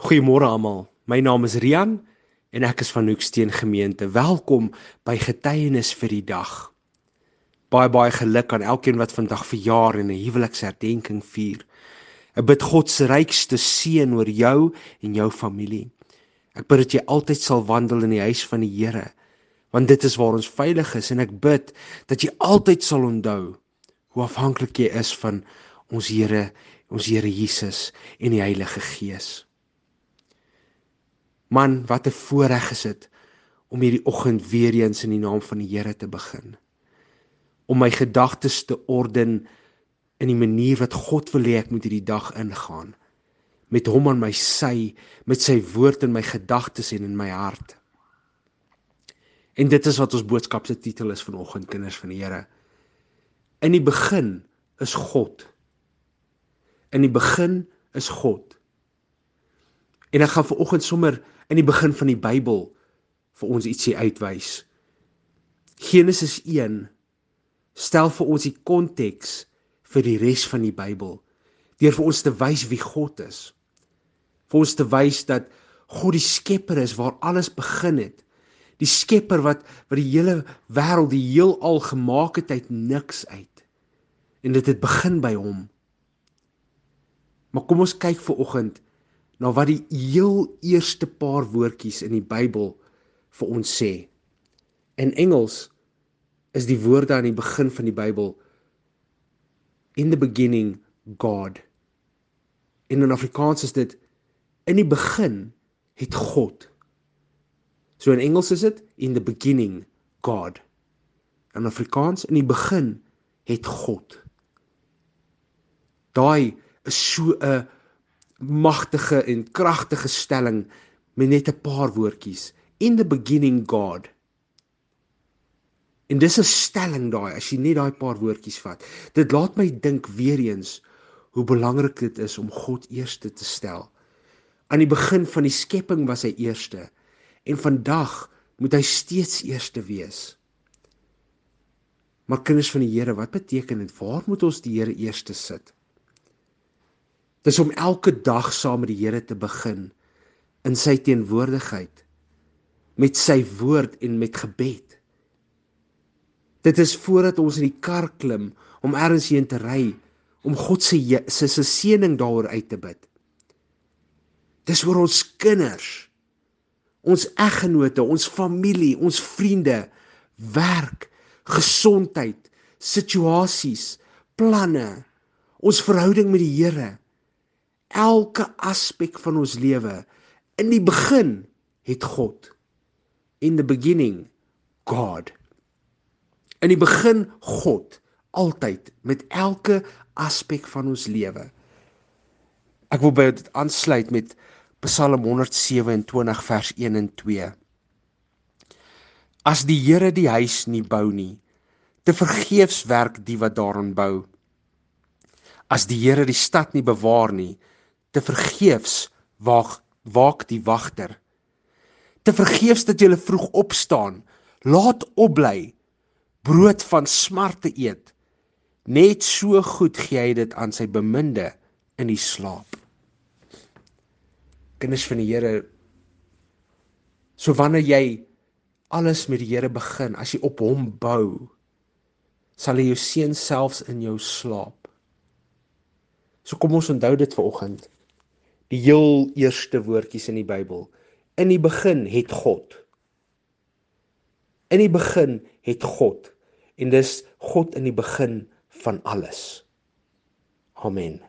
Goeiemôre almal. My naam is Rian en ek is van Hoeksteen Gemeente. Welkom by Getuienis vir die dag. Baie baie geluk aan elkeen wat vandag verjaar en 'n huweliksherdenking vier. Ek bid God se rykste seën oor jou en jou familie. Ek bid dat jy altyd sal wandel in die huis van die Here, want dit is waar ons veilig is en ek bid dat jy altyd sal onthou hoe afhanklik jy is van ons Here, ons Here Jesus en die Heilige Gees. Man, wat 'n voorreg is dit om hierdie oggend weer eens in die naam van die Here te begin. Om my gedagtes te orden in die manier wat God wil hê ek moet hierdie dag ingaan. Met hom aan my sy, met sy woord in my gedagtes en in my hart. En dit is wat ons boodskap se titel is vanoggend kinders van die Here. In die begin is God. In die begin is God. En ek gaan vanoggend sommer in die begin van die Bybel vir ons ietsie uitwys. Genesis 1 stel vir ons die konteks vir die res van die Bybel deur vir ons te wys wie God is. Vir ons te wys dat God die skepper is waar alles begin het. Die skepper wat wat die hele wêreld, die heelal gemaak het uit niks uit. En dit het begin by hom. Maar kom ons kyk vir oggend na wat die heel eerste paar woordjies in die Bybel vir ons sê. In Engels is die woorde aan die begin van die Bybel in the beginning God. In 'n Afrikaans is dit in die begin het God. So in Engels is dit in the beginning God. In Afrikaans in die begin het God. Daai is so 'n magtige en kragtige stelling met net 'n paar woordjies. In the beginning God. En dis 'n stelling daai as jy net daai paar woordjies vat. Dit laat my dink weer eens hoe belangrik dit is om God eerste te stel. Aan die begin van die skepping was hy eerste en vandag moet hy steeds eerste wees. Maar kinders van die Here, wat beteken dit? Waar moet ons die Here eerste sit? Dis om elke dag saam met die Here te begin in sy teenwoordigheid met sy woord en met gebed. Dit is voordat ons in die kar klim om ergens heen te ry om God se se se seëning daaroor uit te bid. Dis oor ons kinders, ons eggenote, ons familie, ons vriende, werk, gesondheid, situasies, planne, ons verhouding met die Here elke aspek van ons lewe. In die begin het God. In the beginning God. In die begin God altyd met elke aspek van ons lewe. Ek wil by dit aansluit met Psalm 127 vers 1 en 2. As die Here die huis nie bou nie, te vergeefs werk die wat daarin bou. As die Here die stad nie bewaar nie, te vergeefs waak waak die wagter. Te vergeefs dat jy vroeg opstaan laat opbly brood van smarte eet. Net so goed gee hy dit aan sy beminde in die slaap. Kinders van die Here so wanneer jy alles met die Here begin as jy op hom bou sal hy jou seën selfs in jou slaap. So kom ons onthou dit vir oggend die heel eerste woordjies in die Bybel. In die begin het God. In die begin het God en dis God in die begin van alles. Amen.